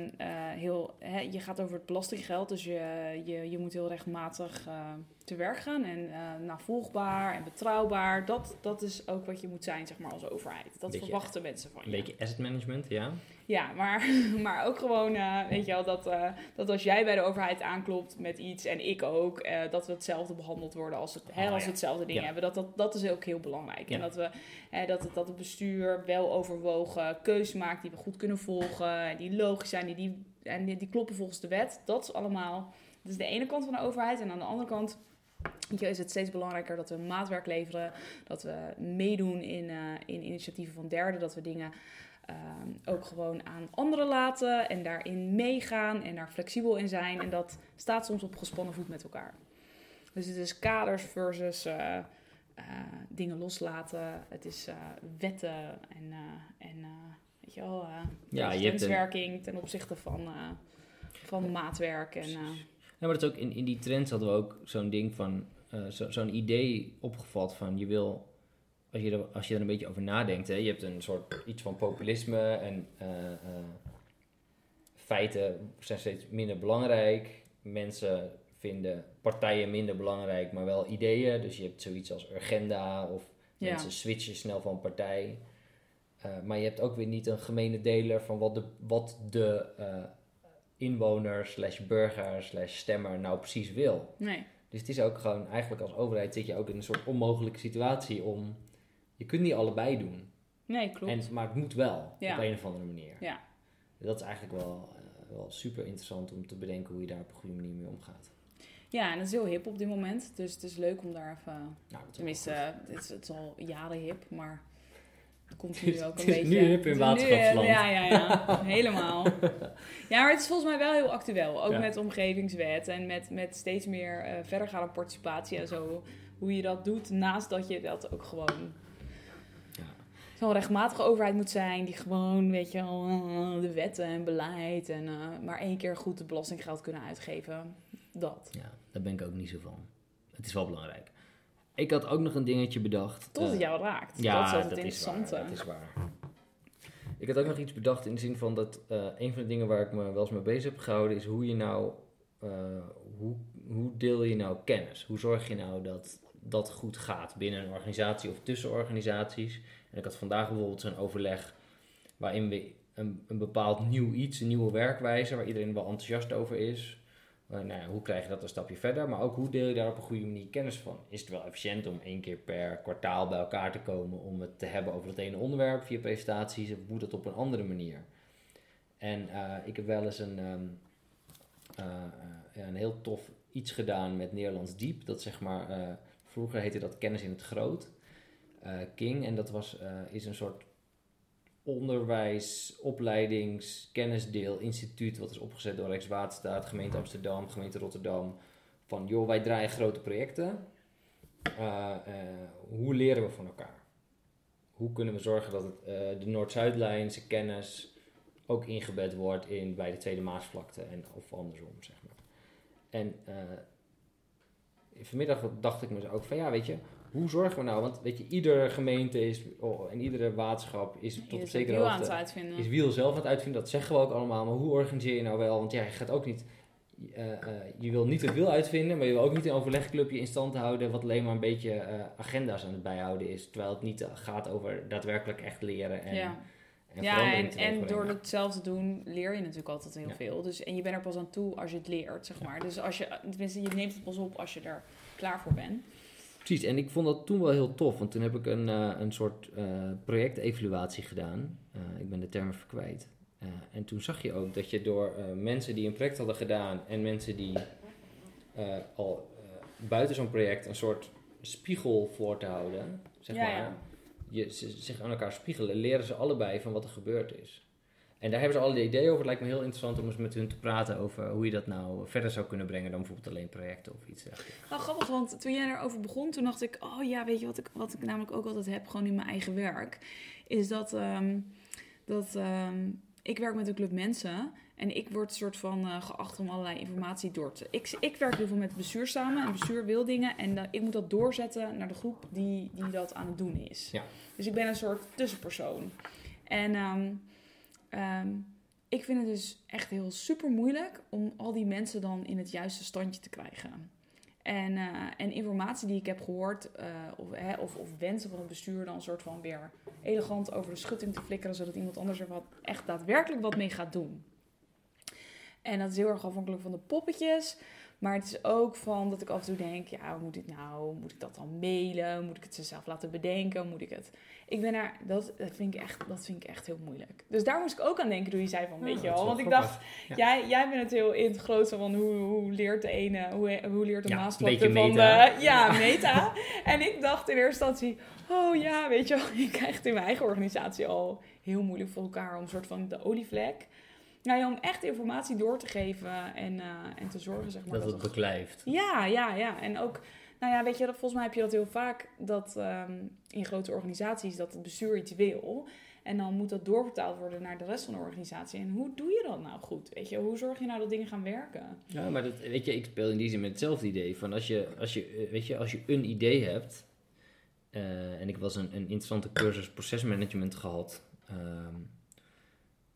heel... Hè, je gaat over het belastinggeld, dus je, je, je moet heel rechtmatig eh, te werk gaan. En eh navolgbaar en betrouwbaar. Dat, dat is ook wat je moet zijn, zeg maar, als overheid. Dat Beetje- verwachten mensen van Een je. beetje asset management, ja. Ja, maar, maar ook gewoon, eh, weet je wel, dat, eh, dat als jij bij de overheid aanklopt met iets en ik ook, eh, dat we hetzelfde behandeld worden als, het, hè, Oh, als we hetzelfde ding Ja. hebben. Dat, dat, dat is ook heel belangrijk. Ja. En dat, we, hè, dat, het, dat het bestuur wel overwogen keuzes maakt die we goed kunnen volgen, en die logisch zijn, die, die, en die, die kloppen volgens de wet. Dat is allemaal, dat is de ene kant van de overheid. En aan de andere kant weet je, is het steeds belangrijker dat we maatwerk leveren, dat we meedoen in, in initiatieven van derden, dat we dingen ehm, ook gewoon aan anderen laten en daarin meegaan en daar flexibel in zijn. En dat staat soms op gespannen voet met elkaar. Dus het is kaders versus eh, eh, dingen loslaten. Het is eh, wetten en, en weet je wel, Ja, je hebt een- grenswerking ten opzichte van, van maatwerk. En, Ja, maar dat is ook in, in die trends hadden we ook zo'n ding van, zo- zo'n idee opgevat van je wil, als je, er, als je er een beetje over nadenkt, hè, je hebt een soort iets van populisme en eh, eh, feiten zijn steeds minder belangrijk. Mensen vinden partijen minder belangrijk, maar wel ideeën. Dus je hebt zoiets als agenda of Ja. mensen switchen snel van partij. Eh, maar je hebt ook weer niet een gemene deler van wat de, wat de inwoner slash burger slash stemmer nou precies wil. nee, Dus het is ook gewoon, eigenlijk als overheid zit je ook in een soort onmogelijke situatie om, je kunt niet allebei doen. nee, klopt. En, maar het moet wel, Ja. op een of andere manier. Ja. Dat is eigenlijk wel, eh, wel super interessant om te bedenken hoe je daar op een goede manier mee omgaat. Ja, en het is heel hip op dit moment. Dus het is leuk om daar even... Nou, dat Tenminste, eh, het is, het is al jaren hip, maar het komt nu ook een beetje... nu hip in nu, waterschapsland. Ja, ja, ja. Helemaal. Ja, maar het is volgens mij wel heel actueel. Ook Ja. met omgevingswet en met, met steeds meer eh verdergaande participatie en zo. Hoe je dat doet, naast dat je dat ook gewoon... Zo'n rechtmatige overheid moet zijn die gewoon, weet je wel, de wetten en beleid en eh, maar één keer goed het belastinggeld kunnen uitgeven. Dat. Ja, daar ben ik ook niet zo van. Het is wel belangrijk. Ik had ook nog een dingetje bedacht. Tot het Eh, jou raakt. Ja, dat is altijd dat het is waar. interessante. Dat is waar. Ik had ook nog iets bedacht in de zin van dat eh, een van de dingen waar ik me wel eens mee bezig heb gehouden is hoe je nou, hoe, hoe deel je nou kennis? Hoe zorg je nou dat dat goed gaat binnen een organisatie of tussen organisaties? En ik had vandaag bijvoorbeeld zo'n overleg waarin we een, een bepaald nieuw iets, een nieuwe werkwijze, waar iedereen wel enthousiast over is. Uh, nou hoe krijg je dat een stapje verder? Maar ook hoe deel je daar op een goede manier kennis van? Is het wel efficiënt om één keer per kwartaal bij elkaar te komen om het te hebben over dat ene onderwerp via presentaties? Of moet dat op een andere manier? En uh, ik heb wel eens een, uh, ja, een heel tof iets gedaan met Nederlands Diep. Dat zeg maar, vroeger heette dat kennis in het groot. King. En dat was, is een soort onderwijs, opleidings, kennisdeel, instituut, wat is opgezet door Rijkswaterstaat, gemeente Amsterdam, gemeente Rotterdam. Van joh, wij draaien grote projecten. Uh, hoe leren we van elkaar? Hoe kunnen we zorgen dat het, de Noord-Zuidlijnse kennis ook ingebed wordt in, bij de Tweede Maasvlakte en, of andersom, zeg maar. En vanmiddag dacht ik me ook van ja, weet je, hoe zorgen we nou? Want weet je, iedere gemeente is, oh, en iedere waterschap is tot op zekere hoogte... aan het uitvinden. Is wiel zelf aan het uitvinden, dat zeggen we ook allemaal. Maar hoe organiseer je nou wel? Want ja, je gaat ook niet... Uh, uh, je wil niet het wiel uitvinden, maar je wil ook niet een overlegclubje in stand houden... wat alleen maar een beetje uh, agenda's aan het bijhouden is. Terwijl het niet gaat over daadwerkelijk echt leren en... Ja. En ja, en, en door het zelf te doen leer je natuurlijk altijd heel ja. veel. Dus, en je bent er pas aan toe als je het leert, zeg maar. Dus als je, tenminste, je neemt het pas op als je er klaar voor bent. Precies, en ik vond dat toen wel heel tof, want toen heb ik een, uh, een soort uh, projectevaluatie gedaan. Uh, ik ben de term even kwijt. en toen zag je ook dat je door mensen die een project hadden gedaan en mensen die al buiten zo'n project een soort spiegel voor te houden, zeg Ja, maar, ja. Je, ze, zich aan elkaar spiegelen, leren ze allebei van wat er gebeurd is. En daar hebben ze alle ideeën over. Het lijkt me heel interessant om eens met hun te praten over hoe je dat nou verder zou kunnen brengen dan bijvoorbeeld alleen projecten of iets dergelijks. Nou, grappig, want toen jij erover begon, toen dacht ik, oh ja, weet je wat ik, wat ik namelijk ook altijd heb, gewoon in mijn eigen werk, is dat, ehm, dat ehm, ik werk met een club mensen en ik word soort van uh, geacht om allerlei informatie door te... Ik, ik werk heel veel met het bestuur samen en het bestuur wil dingen en uh, ik moet dat doorzetten naar de groep die, die dat aan het doen is. Ja. Dus ik ben een soort tussenpersoon. En... Um, Um, ik vind het dus echt heel super moeilijk om al die mensen dan in het juiste standje te krijgen. En, uh, en informatie die ik heb gehoord, uh, of, hè, of, of, wensen van het bestuur, dan een soort van weer elegant over de schutting te flikkeren, zodat iemand anders er wat, echt daadwerkelijk wat mee gaat doen. En dat is heel erg afhankelijk van de poppetjes. Maar het is ook van dat ik af en toe denk, ja, hoe moet ik nou? Moet ik dat dan mailen? Moet ik het zelf laten bedenken? Moet ik het... Ik ben daar... Dat, dat, vind ik echt, dat vind ik echt heel moeilijk. Dus daar moest ik ook aan denken toen je zei van, weet je wel. Want ik dacht, ja. jij, jij bent het heel in het grootste van hoe, hoe leert de ene... Hoe, hoe leert de Ja, maasvlakte van meta. de... Ja, meta. en ik dacht in eerste instantie, oh ja, weet je wel. Ik krijg het in mijn eigen organisatie al heel moeilijk voor elkaar om een soort van de olievlek... Nou ja, om echt informatie door te geven en, uh, en te zorgen, zeg maar. Dat het beklijft. Ja, ja, ja. En ook, nou ja, weet je, volgens mij heb je dat heel vaak, dat um, in grote organisaties, dat het bestuur iets wil. En dan moet dat doorvertaald worden naar de rest van de organisatie. En hoe doe je dat nou goed? Weet je, hoe zorg je nou dat dingen gaan werken? Ja, maar dat, weet je, ik speel in die zin met hetzelfde idee. Van als je, als je, weet je, als je een idee hebt. Uh, en ik was een, een interessante cursus procesmanagement gehad. Um,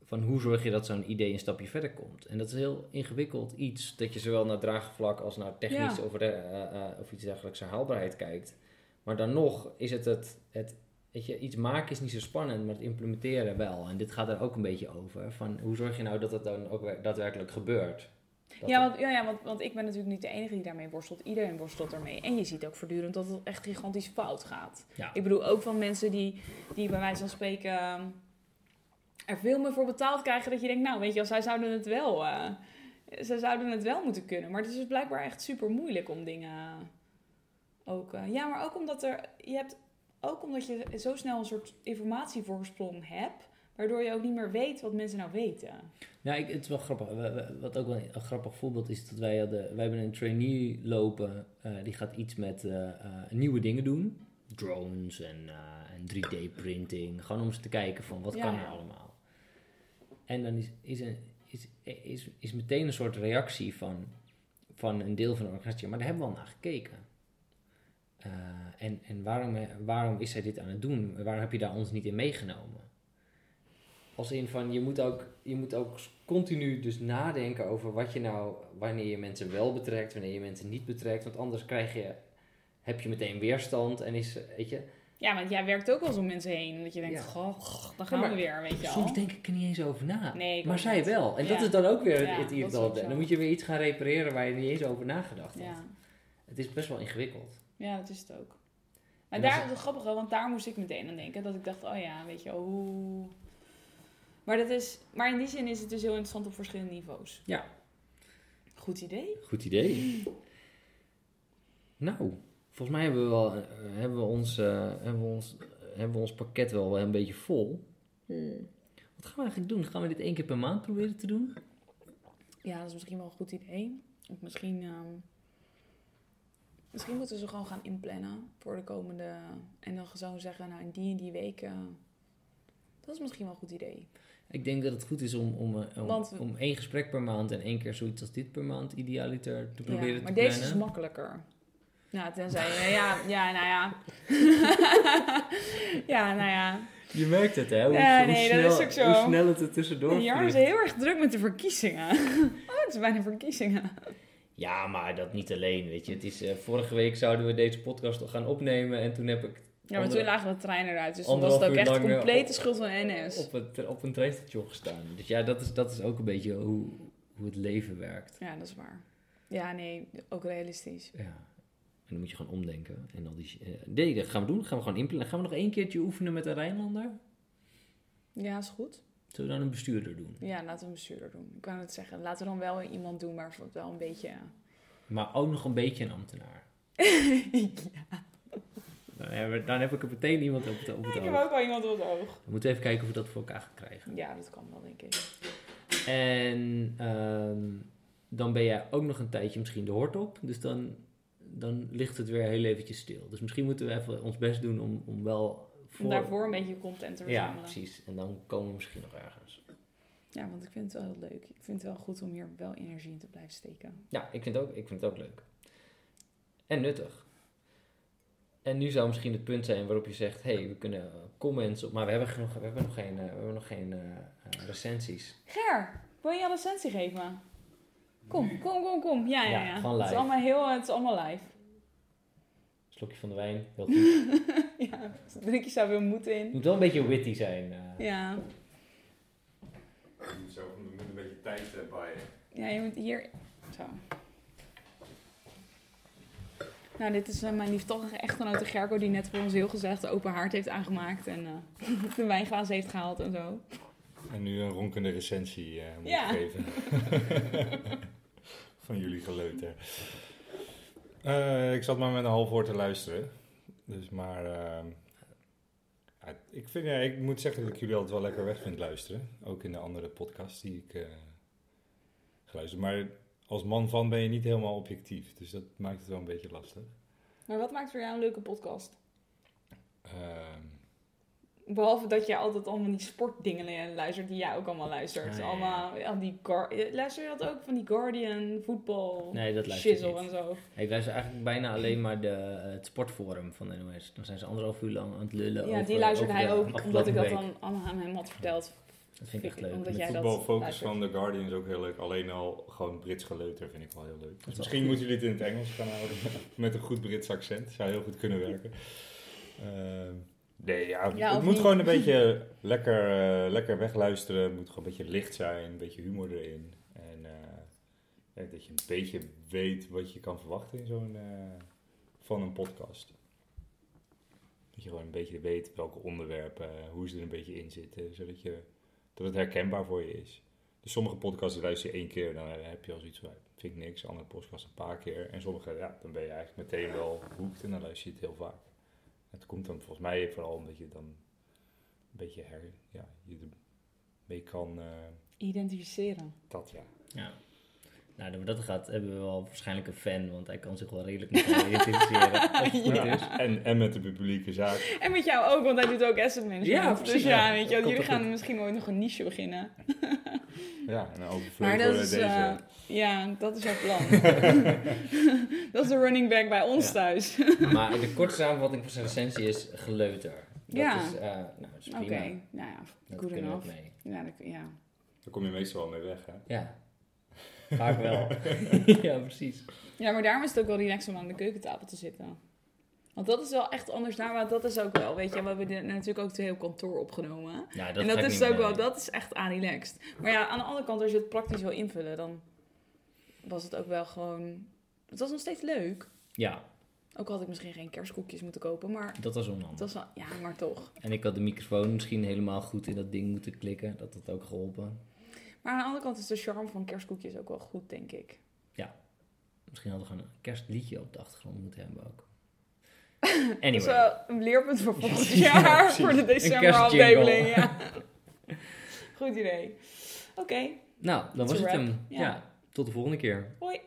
van hoe zorg je dat zo'n idee een stapje verder komt. En dat is heel ingewikkeld iets, dat je zowel naar draagvlak als naar technisch Ja. of, uh, uh, of iets dergelijks naar haalbaarheid kijkt. Maar dan nog is het het, het weet je, iets maken is niet zo spannend, maar het implementeren wel. En dit gaat er ook een beetje over, van hoe zorg je nou dat het dan ook wer- daadwerkelijk gebeurt. Dat Ja, want, ja, ja want, want ik ben natuurlijk niet de enige die daarmee worstelt. Iedereen worstelt ermee. En je ziet ook voortdurend dat het echt gigantisch fout gaat. Ja. Ik bedoel, ook van mensen die, die bij wijze van spreken ehm, er veel meer voor betaald krijgen. Dat je denkt, nou weet je, wel, zij zouden het wel, eh, zij zouden het wel moeten kunnen. Maar het is dus blijkbaar echt super moeilijk om dingen ook... eh, ja, maar ook omdat er... Je hebt ook omdat je zo snel een soort informatievoorsprong hebt... Waardoor je ook niet meer weet wat mensen nou weten. Ja, ik, het is wel grappig. Wat ook wel een grappig voorbeeld is, dat wij hadden, wij hebben een trainee lopen, eh, die gaat iets met nieuwe dingen doen. Drones en, en 3D-printing. Gewoon om eens te kijken van wat Ja, kan er allemaal. En dan is, is, een, is, is, is meteen een soort reactie van, van een deel van de organisatie. Maar daar hebben we al naar gekeken. Eh, en en waarom, waarom is zij dit aan het doen? Waarom heb je daar ons niet in meegenomen? Als in van, je moet ook, je moet ook continu dus nadenken over wat je nou, wanneer je mensen wel betrekt, wanneer je mensen niet betrekt. Want anders krijg je, heb je meteen weerstand en is, weet je, Ja, want jij werkt ook wel om mensen heen. Dat je denkt, Ja. goh, dan gaan we weer, weet je wel. Soms denk ik er niet eens over na. Nee, maar zij niet. wel. En dat is dan ook weer het irritante. zo. Dan moet je weer iets gaan repareren waar je niet eens over nagedacht had. Ja. Het is best wel ingewikkeld. ja, dat is het ook. Maar En daar is het grappige, want daar moest ik meteen aan denken. Dat ik dacht, oh ja, weet je, hoe... Maar, dat is, maar in die zin is het dus heel interessant op verschillende niveaus. Ja. Goed idee. Goed idee. Nou, volgens mij hebben we, wel, eh, hebben we, ons, eh, hebben we, ons, hebben we ons pakket wel een beetje vol. Wat gaan we eigenlijk doen? Gaan we dit één keer per maand proberen te doen? Ja, dat is misschien wel een goed idee. Of misschien... ehm, misschien moeten we ze gewoon gaan inplannen voor de komende... En dan zo zeggen, nou, in die en die weken... Dat is misschien wel een goed idee. Ik denk dat het goed is om, om, eh, om, Want- om één gesprek per maand en één keer zoiets als dit per maand idealiter te proberen ja, te maar deze plannen. is makkelijker. Ja, tenzij je... Ja, ja, nou ja. ja, nou ja. Je merkt het, hè? Hoe, Ja, hoe nee, dat snel, is ook zo. Hoe snel het er tussendoor Jar is heel erg druk met de verkiezingen. Oh, het is bijna verkiezingen. Ja, maar dat niet alleen, weet je. Het is, eh, vorige week zouden we deze podcast al gaan opnemen en toen heb ik Ja, maar toen lagen de treinen eruit. Dus toen was het ook echt complete op- schuld van NS. op, het, op een treinstation gestaan. Dus ja, dat is, dat is ook een beetje hoe, hoe het leven werkt. Ja, dat is waar. Ja, nee, ook realistisch. Ja. En dan moet je gewoon omdenken. En al die, eh, nee, dat gaan we doen. Gaan we gewoon inplannen. Gaan we nog één keertje oefenen met een Rijnlander? Ja, is goed. Zullen we dan een bestuurder doen? Ja, laten we een bestuurder doen. Ik kan het zeggen. Laten we dan wel iemand doen, maar wel een beetje... Maar ook nog een beetje een ambtenaar. ja. Dan, hebben we- dan heb ik er meteen iemand op het, op het Ik heb oog. ook wel iemand op het oog. We moeten even kijken of we dat voor elkaar gaan krijgen. Ja, dat kan wel, denk ik. En ehm, dan ben jij ook nog een tijdje misschien de hort op. Dus dan, dan ligt het weer heel eventjes stil. Dus misschien moeten we even ons best doen om, om wel... Om daarvoor een beetje content te Ja, verzamelen. precies. En dan komen we misschien nog ergens. Ja, want ik vind het wel heel leuk. Ik vind het wel goed om hier wel energie in te blijven steken. Ja, ik vind het ook, ik vind het ook leuk. En nuttig. En nu zou misschien het punt zijn waarop je zegt... hé, hey, we kunnen comments op... maar we hebben nog, we hebben nog geen, eh, we hebben nog geen eh, recensies. Ger, wil je een recensie geven? Kom, kom, kom, kom. Ja, ja, Ja, ja. gewoon Het is allemaal heel, het is allemaal live. Slokje van de wijn, heel goed. Ja, drink je zou weer moeten in. moet wel een beetje witty zijn. eh. Ja. Je moet zo je moet een beetje tijd eh, bij. Ja, je moet hier... Zo. Nou, dit is eh, mijn lieftallige echtgenote Gerco die net voor ons heel gezegd open haard heeft aangemaakt en eh, de wijnglazen heeft gehaald en zo. En nu een ronkende recensie eh moet Ja. geven. Van jullie geleuter. Eh, ik zat maar met een half woord te luisteren. Dus maar... eh, ja, ik, vind, ja, ik moet zeggen dat ik jullie altijd wel lekker weg vind luisteren. Ook in de andere podcasts die ik eh geluisterd. Maar als man van ben je niet helemaal objectief. Dus dat maakt het wel een beetje lastig. Maar wat maakt voor jou een leuke podcast? Ehm, Behalve dat je altijd allemaal die sportdingen luistert die jij ook allemaal luistert. Ja, ja. Allemaal, ja, die Guar- luister je dat ook van die Guardian, voetbal, Nee, dat luister ik shizzle niet. en zo? Ik luister eigenlijk bijna alleen maar de, het sportforum van de NOS. Dan zijn ze anderhalf uur lang aan het lullen Ja, over die luisterde over hij de ook, omdat ik dat dan allemaal aan hem had verteld. Dat vind ik echt leuk. Omdat De voetbalfocus luistert. van The Guardian is ook heel leuk. Alleen al gewoon Brits geleuter vind ik wel heel leuk. Dus misschien moeten jullie het in het Engels gaan houden. Met een goed Brits accent. Zou heel goed kunnen werken. Ehm, nee, ja, Ja, het moet niet. gewoon een beetje lekker, eh, lekker wegluisteren. Het moet gewoon een beetje licht zijn. Een beetje humor erin. En eh, ja, dat je een beetje weet wat je kan verwachten in zo'n, eh, van een podcast. Dat je gewoon een beetje weet welke onderwerpen, hoe ze er een beetje in zitten. Zodat je dat het herkenbaar voor je is. Dus sommige podcasts luister je één keer, dan heb je al zoiets van, vind ik niks. Andere podcasts een paar keer. En sommige, ja, dan ben je eigenlijk meteen wel hoekt en dan luister je het heel vaak. Het komt dan volgens mij vooral omdat je dan een beetje her, ja, je ermee kan, eh, Identificeren. dat ja. Ja. Nou, dat dat gaat, hebben we wel waarschijnlijk een fan, want hij kan zich wel redelijk met mij identificeren. Ja. is. En, en met de publieke zaak. En met jou ook, want hij doet ook asset management. Ja, dus precies, ja, ja. weet je, jullie gaan goed. misschien ooit nog een niche beginnen. Ja, en overvleugelen Maar dat is, deze. eh, ja, dat is jouw plan. dat is de running back bij ons Ja. thuis. Maar de korte samenvatting van zijn recensie is geleuter. Dat Ja. is, eh, nou, dat is Oké, prima. nou ja, enough. mee. Ja, dat, ja. Daar kom je meestal wel mee weg, hè? Ja, vaak wel. ja, precies. ja, maar daarom is het ook wel relaxed om aan de keukentafel te zitten. Want dat is wel echt anders daar, maar dat is ook wel, weet je, we hebben natuurlijk ook het hele kantoor opgenomen. Ja, dat en dat is ook wel, dat is echt relaxed. Maar ja, aan de andere kant, als je het praktisch wil invullen, dan was het ook wel gewoon, het was nog steeds leuk. Ja, Ook had ik misschien geen kerstkoekjes moeten kopen, maar dat was onhandig. was wel, ja, maar toch. En ik had de microfoon misschien helemaal goed in dat ding moeten klikken. Dat had ook geholpen. Maar aan de andere kant is de charme van kerstkoekjes ook wel goed, denk ik. Misschien hadden we gewoon een kerstliedje op de achtergrond moeten hebben ook. Dat is Anyway. wel een leerpunt voor volgend Ja, jaar, voor de decemberafdeling. Ja. Goed idee. Oké, Nou, dan was het hem. Ja. ja, tot de volgende keer. hoi.